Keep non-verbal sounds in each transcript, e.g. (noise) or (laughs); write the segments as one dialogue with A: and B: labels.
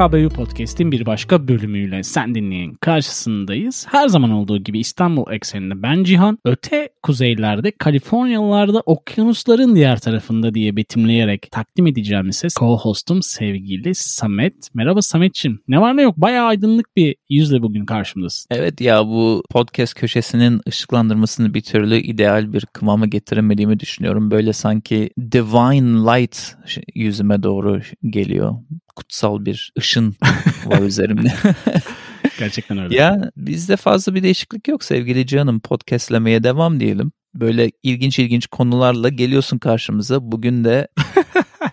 A: PKBU Podcast'in bir başka bölümüyle sen dinleyen karşısındayız. Her zaman olduğu gibi İstanbul ekseninde ben Cihan, öte kuzeylerde Kaliforniyalılarda okyanusların diğer tarafında diye betimleyerek takdim edeceğim ses co-hostum sevgili Samet. Merhaba Sametçim. Ne var ne yok bayağı aydınlık bir yüzle bugün karşımdasın.
B: Evet ya bu podcast köşesinin ışıklandırmasını bir türlü ideal bir kıvama getiremediğimi düşünüyorum. Böyle sanki divine light yüzüme doğru geliyor kutsal bir ışın var üzerimde. (laughs)
A: Gerçekten öyle.
B: Ya bizde fazla bir değişiklik yok sevgili canım. Podcastlemeye devam diyelim. Böyle ilginç ilginç konularla geliyorsun karşımıza. Bugün de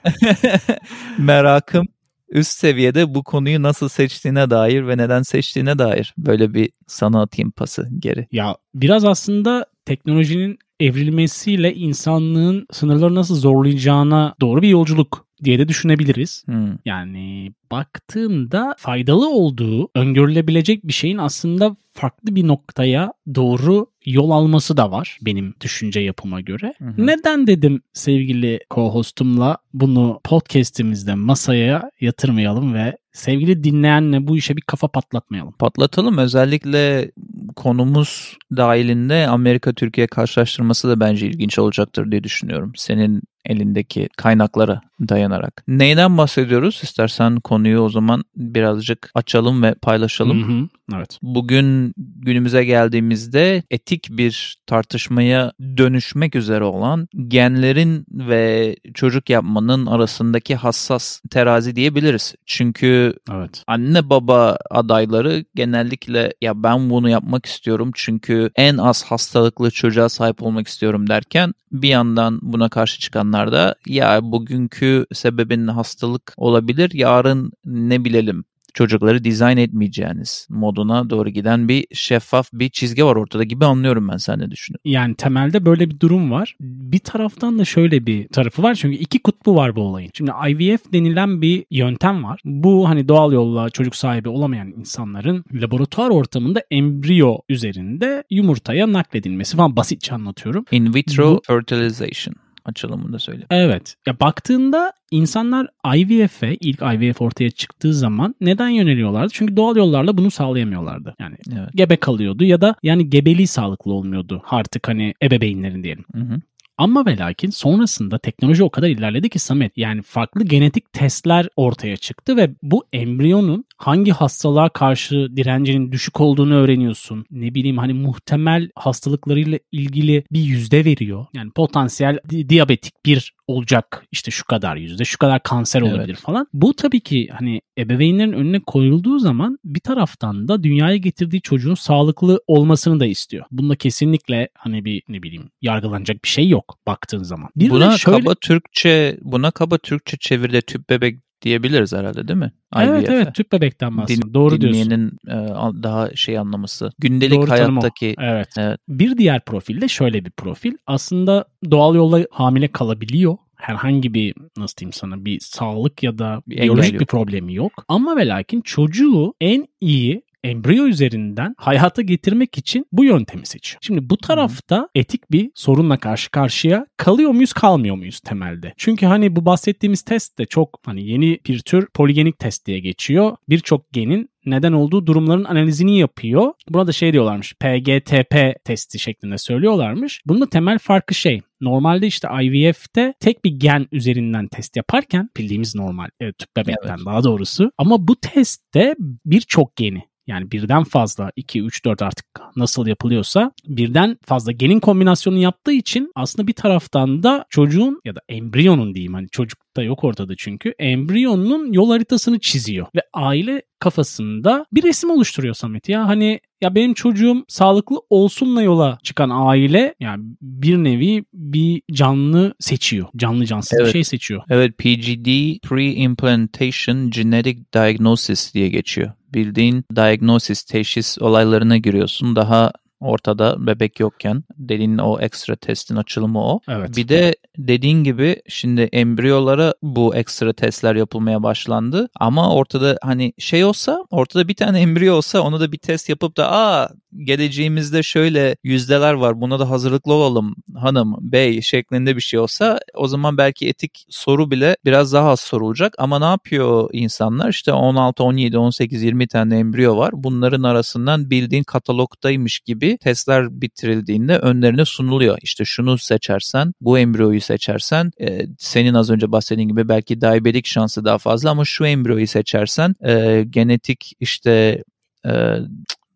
B: (laughs) merakım üst seviyede bu konuyu nasıl seçtiğine dair ve neden seçtiğine dair böyle bir sana atayım pası geri.
A: Ya biraz aslında teknolojinin evrilmesiyle insanlığın sınırları nasıl zorlayacağına doğru bir yolculuk diye de düşünebiliriz.
B: Hmm.
A: Yani baktığında faydalı olduğu öngörülebilecek bir şeyin aslında farklı bir noktaya doğru yol alması da var benim düşünce yapıma göre.
B: Hı hı.
A: Neden dedim sevgili co-hostumla bunu podcast'imizde masaya yatırmayalım ve sevgili dinleyenle bu işe bir kafa patlatmayalım.
B: Patlatalım özellikle konumuz dahilinde Amerika-Türkiye karşılaştırması da bence ilginç olacaktır diye düşünüyorum. Senin elindeki kaynaklara dayanarak. Neyden bahsediyoruz? İstersen konuyu o zaman birazcık açalım ve paylaşalım.
A: Hı hı, Evet.
B: Bugün günümüze geldiğimizde etik bir tartışmaya dönüşmek üzere olan genlerin ve çocuk yapmanın arasındaki hassas terazi diyebiliriz. Çünkü
A: Evet.
B: anne baba adayları genellikle ya ben bunu yapmak istiyorum çünkü en az hastalıklı çocuğa sahip olmak istiyorum derken bir yandan buna karşı çıkanlar da ya bugünkü sebebin hastalık olabilir yarın ne bilelim çocukları dizayn etmeyeceğiniz moduna doğru giden bir şeffaf bir çizgi var ortada gibi anlıyorum ben sen ne düşünüyorsun?
A: Yani temelde böyle bir durum var. Bir taraftan da şöyle bir tarafı var. Çünkü iki kutbu var bu olayın. Şimdi IVF denilen bir yöntem var. Bu hani doğal yolla çocuk sahibi olamayan insanların laboratuvar ortamında embriyo üzerinde yumurtaya nakledilmesi falan basitçe anlatıyorum.
B: In vitro
A: Bu-
B: fertilization açılımını da söyle.
A: Evet. Ya baktığında insanlar IVF'e ilk IVF ortaya çıktığı zaman neden yöneliyorlardı? Çünkü doğal yollarla bunu sağlayamıyorlardı. Yani
B: Evet.
A: gebe kalıyordu ya da yani gebeliği sağlıklı olmuyordu artık hani ebeveynlerin diyelim.
B: Hı hı.
A: Ama ve lakin sonrasında teknoloji o kadar ilerledi ki Samet yani farklı genetik testler ortaya çıktı ve bu embriyonun hangi hastalığa karşı direncinin düşük olduğunu öğreniyorsun. Ne bileyim hani muhtemel hastalıklarıyla ilgili bir yüzde veriyor. Yani potansiyel di- diyabetik bir olacak işte şu kadar yüzde şu kadar kanser
B: Evet.
A: olabilir falan. Bu tabii ki hani ebeveynlerin önüne koyulduğu zaman bir taraftan da dünyaya getirdiği çocuğun sağlıklı olmasını da istiyor. Bunda kesinlikle hani bir ne bileyim yargılanacak bir şey yok baktığın zaman. Bir
B: buna
A: şöyle-
B: kaba Türkçe buna kaba Türkçe çeviride tüp bebek diyebiliriz herhalde değil mi?
A: Evet
B: IVF'e.
A: evet tüp bebekten bahsediyorum.
B: Din-
A: Doğru diyorsun.
B: dinleyenin e, al- daha şey anlaması. Gündelik
A: Doğru
B: hayattaki
A: Evet.
B: Evet.
A: Bir diğer profil de şöyle bir profil. Aslında doğal yolla hamile kalabiliyor. Herhangi bir nasıl diyeyim sana bir sağlık ya da
B: Bir
A: biyolojik bir problemi yok. Ama ve lakin çocuğu en iyi embriyo üzerinden hayata getirmek için bu yöntemi seçiyor. Şimdi bu tarafta etik bir sorunla karşı karşıya kalıyor muyuz kalmıyor muyuz temelde? Çünkü hani bu bahsettiğimiz test de çok hani yeni bir tür poligenik test diye geçiyor. Birçok genin neden olduğu durumların analizini yapıyor. Buna da şey diyorlarmış PGTP testi şeklinde söylüyorlarmış. Bunun da temel farkı şey. Normalde işte IVF'te tek bir gen üzerinden test yaparken bildiğimiz normal e, tüp bebekten
B: Evet.
A: daha doğrusu. Ama bu testte birçok geni yani birden fazla 2, 3, 4 artık nasıl yapılıyorsa birden fazla genin kombinasyonunu yaptığı için aslında bir taraftan da çocuğun ya da embriyonun diyeyim hani çocuk da yok ortada çünkü embriyonun yol haritasını çiziyor ve aile kafasında bir resim oluşturuyor Samet ya hani ya benim çocuğum sağlıklı olsunla yola çıkan aile yani bir nevi bir canlı seçiyor. Canlı cansız bir
B: Evet.
A: şey seçiyor.
B: Evet PGD Pre-Implantation Genetic Diagnosis diye geçiyor. Bildiğin diagnosis, teşhis olaylarına giriyorsun. Daha ortada bebek yokken dediğin o ekstra testin açılımı o.
A: Evet.
B: Bir de dediğin gibi şimdi embriyolara bu ekstra testler yapılmaya başlandı ama ortada hani şey olsa ortada bir tane embriyo olsa ona da bir test yapıp da aa geleceğimizde şöyle yüzdeler var buna da hazırlıklı olalım hanım bey şeklinde bir şey olsa o zaman belki etik soru bile biraz daha az sorulacak ama ne yapıyor insanlar işte 16, 17, 18, 20 tane embriyo var bunların arasından bildiğin katalogdaymış gibi testler bitirildiğinde önlerine sunuluyor işte şunu seçersen bu embriyoyu seçersen e, senin az önce bahsettiğin gibi belki diabetik şansı daha fazla ama şu embriyoyu seçersen e, genetik işte e,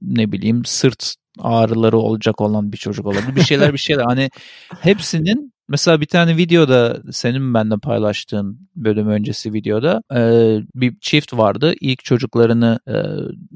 B: ne bileyim sırt ağrıları olacak olan bir çocuk olabilir. Bir şeyler bir şeyler hani hepsinin Mesela bir tane videoda senin bende paylaştığın bölüm öncesi videoda e, bir çift vardı. İlk çocuklarını e,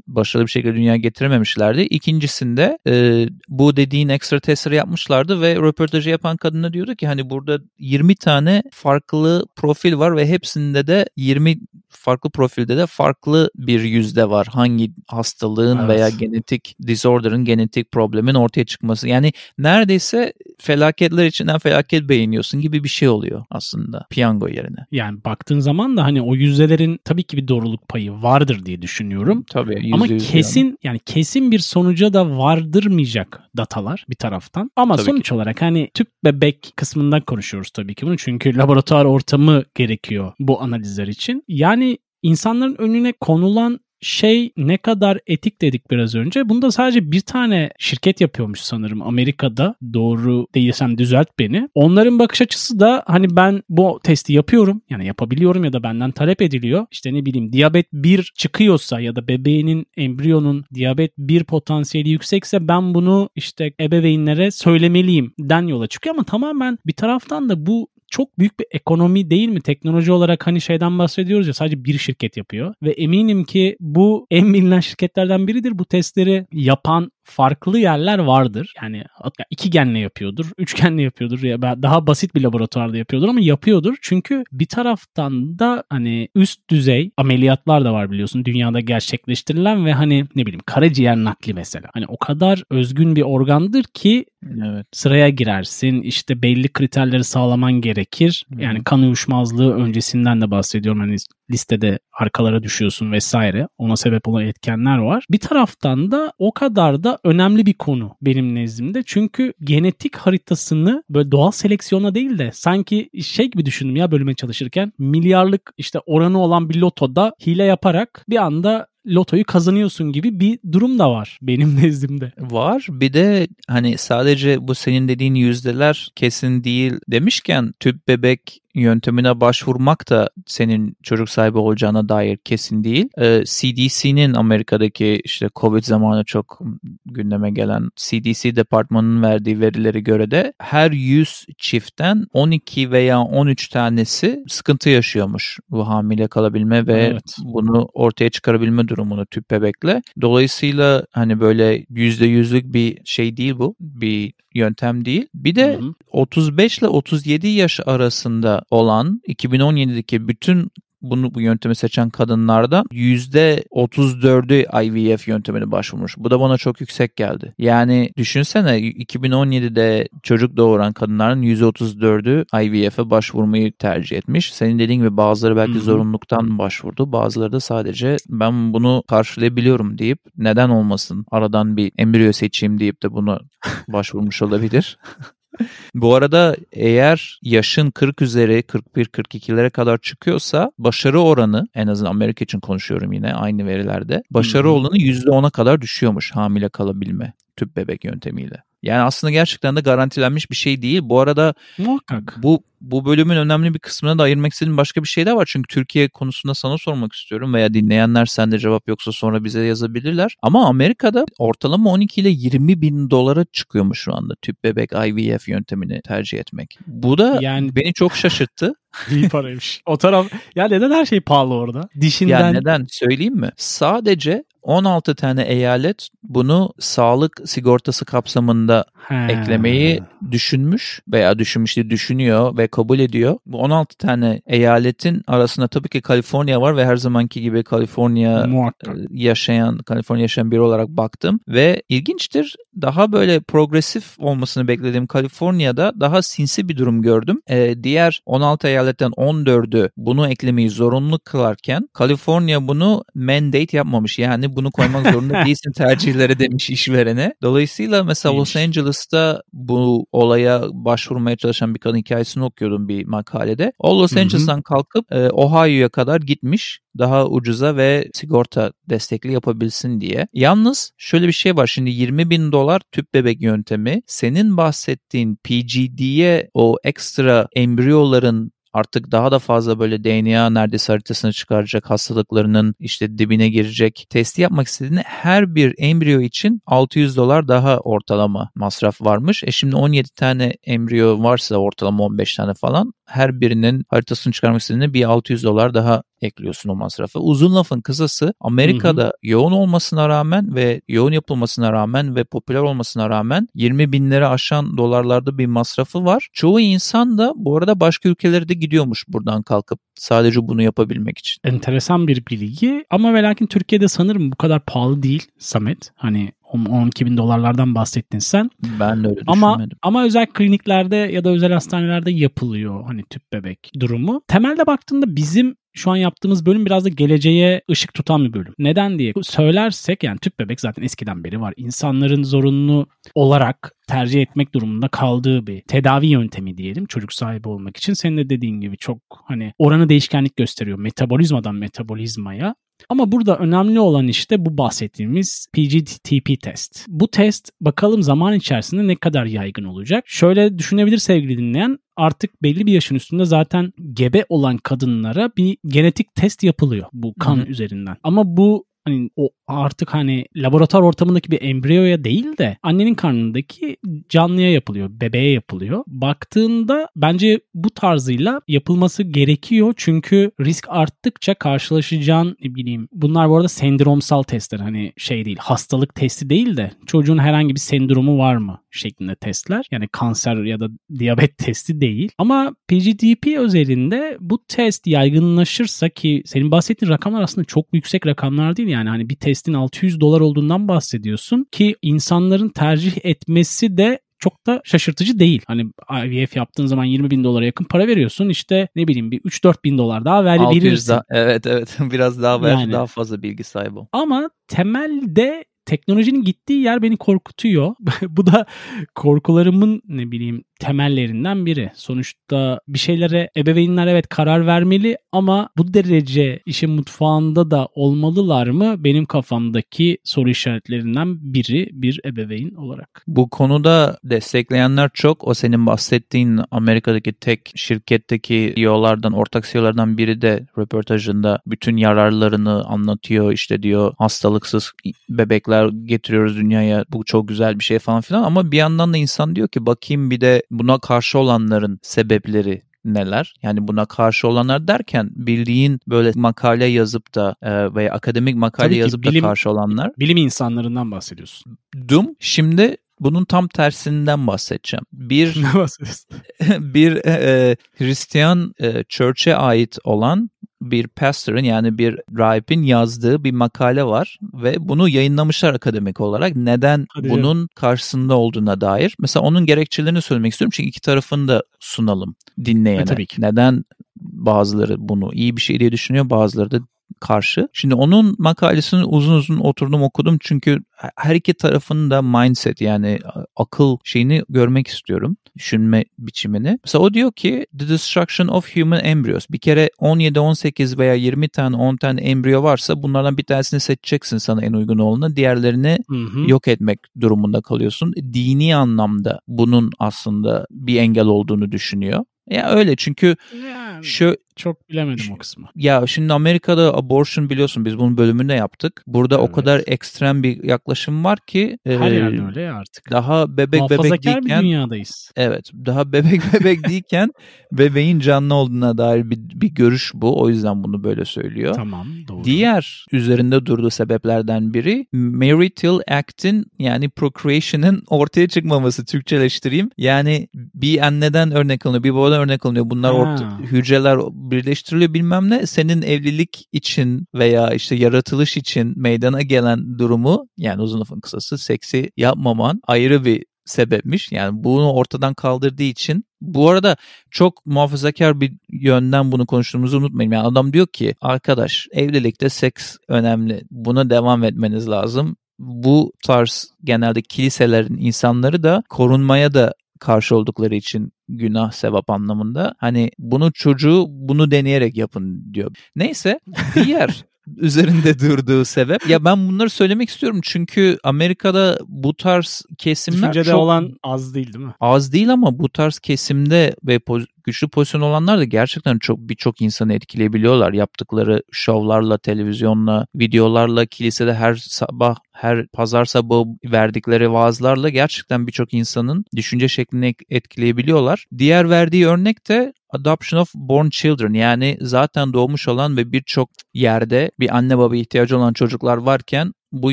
B: başarılı bir şekilde dünyaya getirememişlerdi. İkincisinde e, bu dediğin ekstra testleri yapmışlardı ve röportajı yapan kadına diyordu ki hani burada 20 tane farklı profil var ve hepsinde de 20 farklı profilde de farklı bir yüzde var. Hangi hastalığın evet. veya genetik disorder'ın, genetik problemin ortaya çıkması. Yani neredeyse felaketler içinden felaket beğeniyorsun gibi bir şey oluyor aslında piyango yerine.
A: Yani baktığın zaman da hani o yüzdelerin tabii ki bir doğruluk payı vardır diye düşünüyorum.
B: Tabii.
A: Ama kesin yani. yani kesin bir sonuca da vardırmayacak datalar bir taraftan. Ama tabii sonuç ki. olarak hani tüp bebek kısmından konuşuyoruz tabii ki bunu. Çünkü laboratuvar ortamı gerekiyor bu analizler için. Yani insanların önüne konulan şey ne kadar etik dedik biraz önce. Bunda sadece bir tane şirket yapıyormuş sanırım Amerika'da. Doğru değilsem düzelt beni. Onların bakış açısı da hani ben bu testi yapıyorum. Yani yapabiliyorum ya da benden talep ediliyor. İşte ne bileyim diyabet 1 çıkıyorsa ya da bebeğinin embriyonun diyabet 1 potansiyeli yüksekse ben bunu işte ebeveynlere söylemeliyim den yola çıkıyor ama tamamen bir taraftan da bu çok büyük bir ekonomi değil mi? Teknoloji olarak hani şeyden bahsediyoruz ya sadece bir şirket yapıyor. Ve eminim ki bu en bilinen şirketlerden biridir. Bu testleri yapan farklı yerler vardır. Yani iki genle yapıyordur, üçgenle yapıyordur ya daha basit bir laboratuvarda yapıyordur ama yapıyordur. Çünkü bir taraftan da hani üst düzey ameliyatlar da var biliyorsun dünyada gerçekleştirilen ve hani ne bileyim karaciğer nakli mesela. Hani o kadar özgün bir organdır ki evet. sıraya girersin. İşte belli kriterleri sağlaman gerekir. Yani kan uyuşmazlığı öncesinden de bahsediyorum. Hani listede arkalara düşüyorsun vesaire. Ona sebep olan etkenler var. Bir taraftan da o kadar da önemli bir konu benim nezdimde. Çünkü genetik haritasını böyle doğal seleksiyona değil de sanki şey gibi düşündüm ya bölüme çalışırken milyarlık işte oranı olan bir lotoda hile yaparak bir anda lotoyu kazanıyorsun gibi bir durum da var benim (laughs) nezdimde.
B: Var. Bir de hani sadece bu senin dediğin yüzdeler kesin değil demişken tüp bebek yöntemine başvurmak da senin çocuk sahibi olacağına dair kesin değil. Ee, CDC'nin Amerika'daki işte Covid zamanı çok gündeme gelen CDC departmanının verdiği verilere göre de her 100 çiftten 12 veya 13 tanesi sıkıntı yaşıyormuş bu hamile kalabilme ve evet. bunu ortaya çıkarabilme durumunu tüp bebekle. Dolayısıyla hani böyle %100'lük bir şey değil bu. Bir yöntem değil. Bir de hı hı. 35 ile 37 yaş arasında olan 2017'deki bütün bunu bu yöntemi seçen kadınlardan %34'ü IVF yöntemine başvurmuş. Bu da bana çok yüksek geldi. Yani düşünsene 2017'de çocuk doğuran kadınların %34'ü IVF'e başvurmayı tercih etmiş. Senin dediğin gibi bazıları belki Hı-hı. zorunluluktan başvurdu. Bazıları da sadece ben bunu karşılayabiliyorum deyip neden olmasın aradan bir embriyo seçeyim deyip de bunu başvurmuş olabilir. (laughs) (laughs) Bu arada eğer yaşın 40 üzeri 41-42'lere kadar çıkıyorsa başarı oranı en azından Amerika için konuşuyorum yine aynı verilerde. Başarı oranı %10'a kadar düşüyormuş hamile kalabilme tüp bebek yöntemiyle. Yani aslında gerçekten de garantilenmiş bir şey değil. Bu arada
A: Muhakkak.
B: bu bu bölümün önemli bir kısmına da ayırmak istediğim başka bir şey de var. Çünkü Türkiye konusunda sana sormak istiyorum veya dinleyenler sende cevap yoksa sonra bize yazabilirler. Ama Amerika'da ortalama 12 ile 20 bin dolara çıkıyormuş şu anda tüp bebek IVF yöntemini tercih etmek. Bu da yani... beni çok şaşırttı. (laughs)
A: İyi paraymış. O taraf ya neden her şey pahalı orada? Dişinden.
B: Ya neden söyleyeyim mi? Sadece 16 tane eyalet bunu sağlık sigortası kapsamında He. eklemeyi düşünmüş veya düşünmüştü düşünüyor ve ve kabul ediyor. Bu 16 tane eyaletin arasında tabii ki Kaliforniya var ve her zamanki gibi Kaliforniya
A: Muhakkak.
B: e, yaşayan, Kaliforniya yaşayan biri olarak baktım ve ilginçtir. Daha böyle progresif olmasını beklediğim Kaliforniya'da daha sinsi bir durum gördüm. E, diğer 16 eyaletten 14'ü bunu eklemeyi zorunlu kılarken Kaliforniya bunu mandate yapmamış. Yani bunu koymak zorunda (laughs) değilsin tercihleri demiş işverene. Dolayısıyla mesela Los. Angeles'ta bu olaya başvurmaya çalışan bir kadın hikayesini okuyordum bir makalede. O Los. Angeles'tan kalkıp e, Ohio'ya kadar gitmiş daha ucuza ve sigorta destekli yapabilsin diye. Yalnız şöyle bir şey var şimdi 20 bin dolar tüp bebek yöntemi senin bahsettiğin PGD'ye o ekstra embriyoların artık daha da fazla böyle DNA neredeyse haritasını çıkaracak hastalıklarının işte dibine girecek testi yapmak istediğinde her bir embriyo için 600 dolar daha ortalama masraf varmış. E şimdi 17 tane embriyo varsa ortalama 15 tane falan her birinin haritasını çıkarmak istediğinde bir 600 dolar daha ekliyorsun o masrafa. Uzun lafın kısası Amerika'da yoğun olmasına rağmen ve yoğun yapılmasına rağmen ve popüler olmasına rağmen 20 binleri aşan dolarlarda bir masrafı var. Çoğu insan da bu arada başka ülkelere de gidiyormuş buradan kalkıp sadece bunu yapabilmek için.
A: Enteresan bir bilgi ama ve lakin Türkiye'de sanırım bu kadar pahalı değil Samet. Hani 12 bin dolarlardan bahsettin sen.
B: Ben de öyle
A: Ama
B: düşünmedim.
A: ama özel kliniklerde ya da özel hastanelerde yapılıyor hani tüp bebek durumu. Temelde baktığında bizim şu an yaptığımız bölüm biraz da geleceğe ışık tutan bir bölüm. Neden diye söylersek yani tüp bebek zaten eskiden beri var. İnsanların zorunlu olarak tercih etmek durumunda kaldığı bir tedavi yöntemi diyelim çocuk sahibi olmak için. Senin de dediğin gibi çok hani oranı değişkenlik gösteriyor metabolizmadan metabolizmaya. Ama burada önemli olan işte bu bahsettiğimiz PGTP test. Bu test bakalım zaman içerisinde ne kadar yaygın olacak. Şöyle düşünebilir sevgili dinleyen artık belli bir yaşın üstünde zaten gebe olan kadınlara bir genetik test yapılıyor bu kan
B: Hı hı.
A: üzerinden. Ama bu hani o artık hani laboratuvar ortamındaki bir embriyoya değil de annenin karnındaki canlıya yapılıyor, bebeğe yapılıyor. Baktığında bence bu tarzıyla yapılması gerekiyor çünkü risk arttıkça karşılaşacağın ne bileyim bunlar bu arada sendromsal testler hani şey değil hastalık testi değil de çocuğun herhangi bir sendromu var mı şeklinde testler. Yani kanser ya da diyabet (laughs) testi değil. Ama PGDP özelinde bu test yaygınlaşırsa ki senin bahsettiğin rakamlar aslında çok yüksek rakamlar değil yani hani bir testin 600 dolar olduğundan bahsediyorsun ki insanların tercih etmesi de çok da şaşırtıcı değil. Hani IVF yaptığın zaman 20 bin dolara yakın para veriyorsun. İşte ne bileyim bir 3-4 bin dolar daha ver
B: 600
A: verirsin.
B: da, evet evet (laughs) biraz daha belki
A: Yani.
B: daha fazla bilgi sahibi.
A: Ama temelde teknolojinin gittiği yer beni korkutuyor. (laughs) Bu da korkularımın ne bileyim temellerinden biri. Sonuçta bir şeylere ebeveynler evet karar vermeli ama bu derece işin mutfağında da olmalılar mı? Benim kafamdaki soru işaretlerinden biri bir ebeveyn olarak.
B: Bu konuda destekleyenler çok. O senin bahsettiğin Amerika'daki tek şirketteki CEO'lardan, ortak CEO'lardan biri de röportajında bütün yararlarını anlatıyor. İşte diyor hastalıksız bebekler getiriyoruz dünyaya. Bu çok güzel bir şey falan filan. Ama bir yandan da insan diyor ki bakayım bir de buna karşı olanların sebepleri neler? Yani buna karşı olanlar derken bildiğin böyle makale yazıp da e, veya akademik makale
A: Tabii
B: yazıp
A: bilim-
B: da karşı olanlar.
A: Bilim insanlarından bahsediyorsun.
B: Dum şimdi bunun tam tersinden bahsedeceğim. Bir (laughs)
A: Ne bahsediyorsun? (laughs)
B: bir e, Hristiyan e, church'e ait olan bir pastor'ın yani bir rahibin yazdığı bir makale var ve bunu yayınlamışlar akademik olarak. Neden
A: Hadi
B: bunun karşısında olduğuna dair. Mesela onun gerekçelerini söylemek istiyorum çünkü iki tarafını da sunalım dinleyene.
A: E, tabii ki.
B: Neden bazıları bunu iyi bir şey diye düşünüyor bazıları da karşı. Şimdi onun makalesini uzun uzun oturdum okudum çünkü her iki tarafın da mindset yani akıl şeyini görmek istiyorum. Düşünme biçimini. Mesela o diyor ki the destruction of human embryos. Bir kere 17, 18 veya 20 tane 10 tane embriyo varsa bunlardan bir tanesini seçeceksin sana en uygun olanı. Diğerlerini
A: Hı hı.
B: yok etmek durumunda kalıyorsun. Dini anlamda bunun aslında bir engel olduğunu düşünüyor. Ya öyle çünkü
A: Yani.
B: şu
A: çok bilemedim o kısmı.
B: Ya şimdi Amerika'da abortion biliyorsun biz bunun bölümünde yaptık. Burada
A: Evet.
B: o kadar ekstrem bir yaklaşım var ki
A: Her
B: e,
A: yerde öyle ya artık.
B: daha bebek bebek
A: Muhafazakar bir
B: değilken
A: dünyadayız.
B: evet daha bebek (laughs) bebek değilken bebeğin canlı olduğuna dair bir, bir görüş bu. O yüzden bunu böyle söylüyor.
A: Tamam doğru.
B: Diğer üzerinde durduğu sebeplerden biri marital act'in yani procreation'ın ortaya çıkmaması Türkçeleştireyim. Yani bir anneden örnek alınıyor, bir babadan örnek alınıyor. Bunlar orta, hücreler birleştiriliyor bilmem ne. Senin evlilik için veya işte yaratılış için meydana gelen durumu yani uzun lafın kısası seksi yapmaman ayrı bir sebepmiş. Yani bunu ortadan kaldırdığı için bu arada çok muhafazakar bir yönden bunu konuştuğumuzu unutmayın. Yani adam diyor ki arkadaş evlilikte seks önemli. Buna devam etmeniz lazım. Bu tarz genelde kiliselerin insanları da korunmaya da karşı oldukları için günah sevap anlamında. Hani bunu çocuğu bunu deneyerek yapın diyor. Neyse (laughs) diğer üzerinde durduğu sebep. Ya ben bunları söylemek istiyorum çünkü Amerika'da bu tarz kesimler
A: Düşüncede
B: çok
A: olan az değil değil mi?
B: az değil ama bu tarz kesimde ve poz- güçlü pozisyon olanlar da gerçekten çok birçok insanı etkileyebiliyorlar. Yaptıkları şovlarla, televizyonla, videolarla, kilisede her sabah, her pazar sabahı verdikleri vaazlarla gerçekten birçok insanın düşünce şeklini ek- etkileyebiliyorlar. Diğer verdiği örnek de Adoption of Born Children yani zaten doğmuş olan ve birçok yerde bir anne baba ihtiyacı olan çocuklar varken bu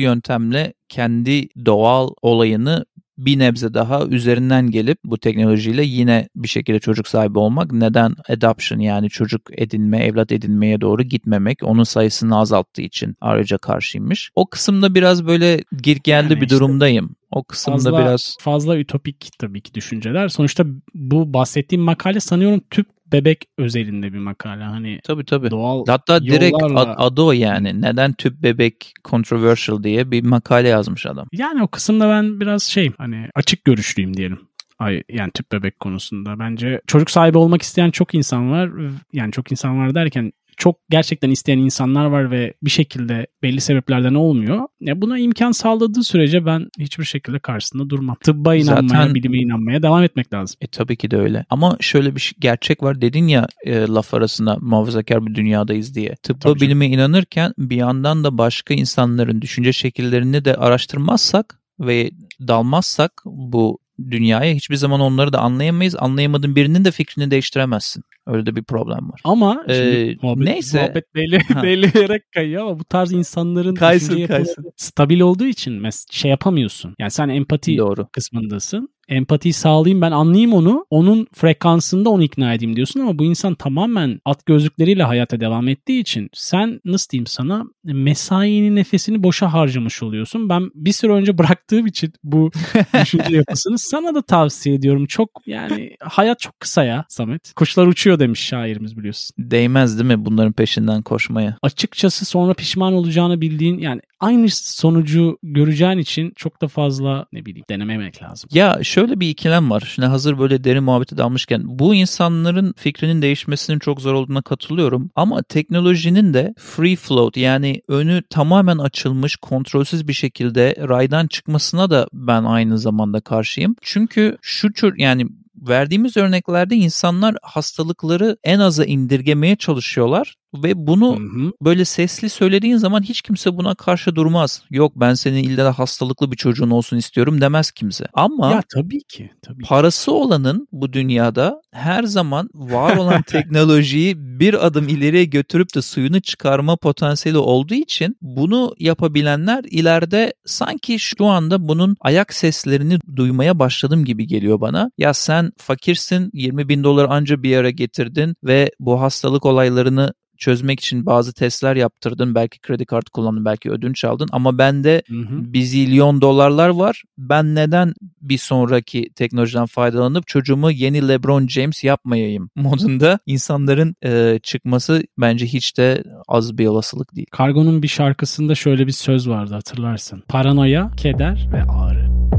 B: yöntemle kendi doğal olayını bir nebze daha üzerinden gelip bu teknolojiyle yine bir şekilde çocuk sahibi olmak neden adoption yani çocuk edinme, evlat edinmeye doğru gitmemek onun sayısını azalttığı için ayrıca karşıymış. O kısımda biraz böyle gir geldi
A: Yani
B: bir
A: işte
B: durumdayım. O kısımda
A: Fazla,
B: biraz
A: fazla ütopik tabii ki düşünceler. Sonuçta bu bahsettiğim makale sanıyorum tüp bebek özelinde bir makale. Hani
B: tabii tabii.
A: doğal
B: Hatta direkt ad- adı o yani. Neden tüp bebek controversial diye bir makale yazmış adam.
A: Yani o kısımda ben biraz şey hani açık görüşlüyüm diyelim. Ay, yani tüp bebek konusunda. Bence çocuk sahibi olmak isteyen çok insan var. Yani çok insan var derken çok gerçekten isteyen insanlar var ve bir şekilde belli sebeplerden olmuyor. Ya buna imkan sağladığı sürece ben hiçbir şekilde karşısında durmam. Tıbba inanmaya,
B: Zaten-
A: bilime inanmaya devam etmek lazım.
B: E tabii ki de öyle. Ama şöyle bir gerçek var dedin ya e, laf arasında muhafazakar bir dünyadayız diye. Tıbba
A: Tabii canım.
B: bilime inanırken bir yandan da başka insanların düşünce şekillerini de araştırmazsak ve dalmazsak bu dünyaya hiçbir zaman onları da anlayamayız. Anlayamadığın birinin de fikrini değiştiremezsin. Öyle de bir problem var.
A: Ama
B: Ee,
A: muhabbet,
B: neyse.
A: muhabbet belli, belli kayıyor ama bu tarz insanların
B: Kaysın, kaysın.
A: stabil olduğu için mes- şey yapamıyorsun. Yani sen empati
B: Doğru.
A: kısmındasın. Empatiyi sağlayayım ben anlayayım onu. Onun frekansında onu ikna edeyim diyorsun ama bu insan tamamen at gözlükleriyle hayata devam ettiği için sen nasıl diyeyim sana mesainin nefesini boşa harcamış oluyorsun. Ben bir süre önce bıraktığım için bu (laughs) düşünce yapısını sana da tavsiye ediyorum. Çok yani hayat çok kısa ya Samet. Kuşlar uçuyor demiş şairimiz biliyorsun.
B: Değmez değil mi bunların peşinden koşmaya?
A: Açıkçası sonra pişman olacağını bildiğin yani aynı sonucu göreceğin için çok da fazla ne bileyim denememek lazım.
B: Ya şöyle bir ikilem var. Şimdi hazır böyle derin muhabbete dalmışken bu insanların fikrinin değişmesinin çok zor olduğuna katılıyorum. Ama teknolojinin de free float yani önü tamamen açılmış kontrolsüz bir şekilde raydan çıkmasına da ben aynı zamanda karşıyım. Çünkü şu tür yani verdiğimiz örneklerde insanlar hastalıkları en aza indirgemeye çalışıyorlar ve bunu
A: Hı hı.
B: böyle sesli söylediğin zaman hiç kimse buna karşı durmaz. Yok ben senin illa hastalıklı bir çocuğun olsun istiyorum demez kimse. Ama
A: Ya tabii ki. Tabii
B: parası olanın bu dünyada her zaman var olan (laughs) teknolojiyi bir adım ileriye götürüp de suyunu çıkarma potansiyeli olduğu için bunu yapabilenler ileride sanki şu anda bunun ayak seslerini duymaya başladım gibi geliyor bana. Ya sen fakirsin 20 bin dolar anca bir yere getirdin ve bu hastalık olaylarını çözmek için bazı testler yaptırdın. Belki kredi kartı kullandın, belki ödünç aldın ama bende
A: Hı hı.
B: bir zilyon dolarlar var. Ben neden bir sonraki teknolojiden faydalanıp çocuğumu yeni LeBron James yapmayayım (laughs) modunda insanların e, çıkması bence hiç de az bir olasılık değil.
A: Kargo'nun bir şarkısında şöyle bir söz vardı hatırlarsın. Paranoya, keder ve ağrı.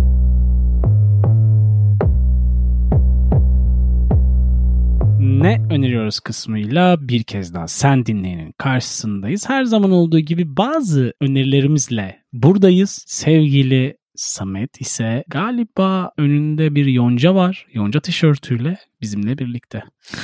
A: Ne öneriyoruz kısmıyla bir kez daha sen dinleyenin karşısındayız. Her zaman olduğu gibi bazı önerilerimizle buradayız. Sevgili Samet ise galiba önünde bir yonca var. Yonca tişörtüyle bizimle birlikte.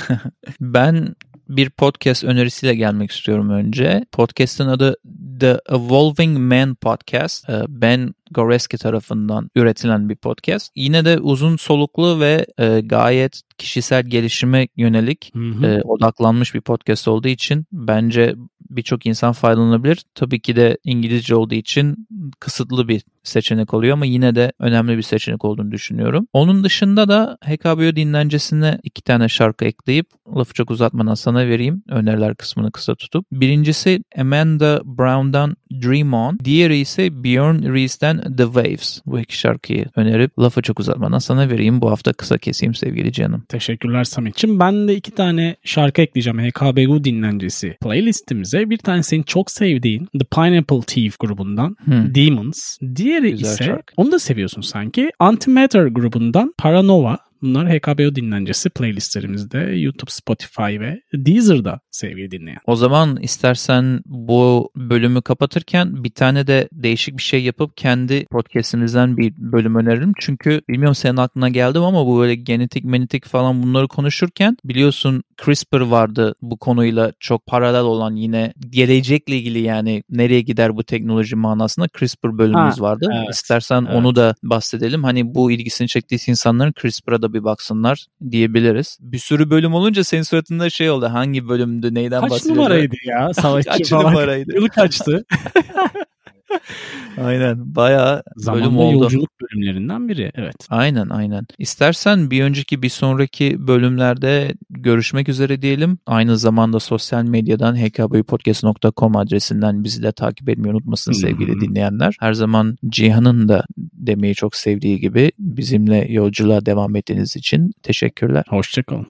A: (laughs)
B: Ben bir podcast önerisiyle gelmek istiyorum önce. Podcast'ın adı The Evolving Man Podcast. Ee, ben Goreski tarafından üretilen bir podcast. Yine de uzun soluklu ve e, gayet kişisel gelişime yönelik
A: Hı hı.
B: e, odaklanmış bir podcast olduğu için bence birçok insan faydalanabilir. Tabii ki de İngilizce olduğu için kısıtlı bir seçenek oluyor ama yine de önemli bir seçenek olduğunu düşünüyorum. Onun dışında da HKBO dinlencesine iki tane şarkı ekleyip lafı çok uzatmadan sana vereyim. Öneriler kısmını kısa tutup. Birincisi Amanda Brown'dan Dream On. Diğeri ise Björn Rees'ten The Waves. Bu iki şarkıyı önerip lafı çok uzatmadan sana vereyim. Bu hafta kısa keseyim sevgili canım.
A: Teşekkürler Samet'ciğim. Ben de iki tane şarkı ekleyeceğim HKBU dinlencesi playlistimize. Bir tane senin çok sevdiğin The Pineapple Thief grubundan
B: Hmm.
A: Demons. Diğeri
B: Güzel
A: ise
B: şarkı.
A: onu da seviyorsun sanki. Antimatter grubundan Paranova. Bunlar HKBO dinlencesi playlistlerimizde YouTube, Spotify ve Deezer'da sevgili dinleyen.
B: O zaman istersen bu bölümü kapatırken bir tane de değişik bir şey yapıp kendi podcastimizden bir bölüm öneririm. Çünkü bilmiyorum senin aklına geldi mi ama bu böyle genetik menetik falan bunları konuşurken biliyorsun CRISPR vardı bu konuyla çok paralel olan yine gelecekle ilgili yani nereye gider bu teknoloji manasında CRISPR bölümümüz
A: Ha,
B: vardı.
A: evet,
B: İstersen
A: evet.
B: onu da bahsedelim. Hani bu ilgisini çektiyse insanların CRISPR'a da bir baksınlar diyebiliriz. Bir sürü bölüm olunca senin suratında şey oldu. Hangi bölümdü neyden
A: Kaç
B: bahsediyoruz?
A: numaraydı ya savaşçı
B: Kaç
A: falan?
B: numaraydı?
A: Yılı kaçtı? (laughs) (laughs)
B: Aynen. Bayağı bölüm oldu.
A: yolculuk bölümlerinden biri. Evet.
B: Aynen aynen. İstersen bir önceki bir sonraki bölümlerde görüşmek üzere diyelim. Aynı zamanda sosyal medyadan hkbpodcast.com adresinden bizi de takip etmeyi unutmasın sevgili dinleyenler. Her zaman Cihan'ın da demeyi çok sevdiği gibi bizimle yolculuğa devam ettiğiniz için teşekkürler.
A: Hoşçakalın.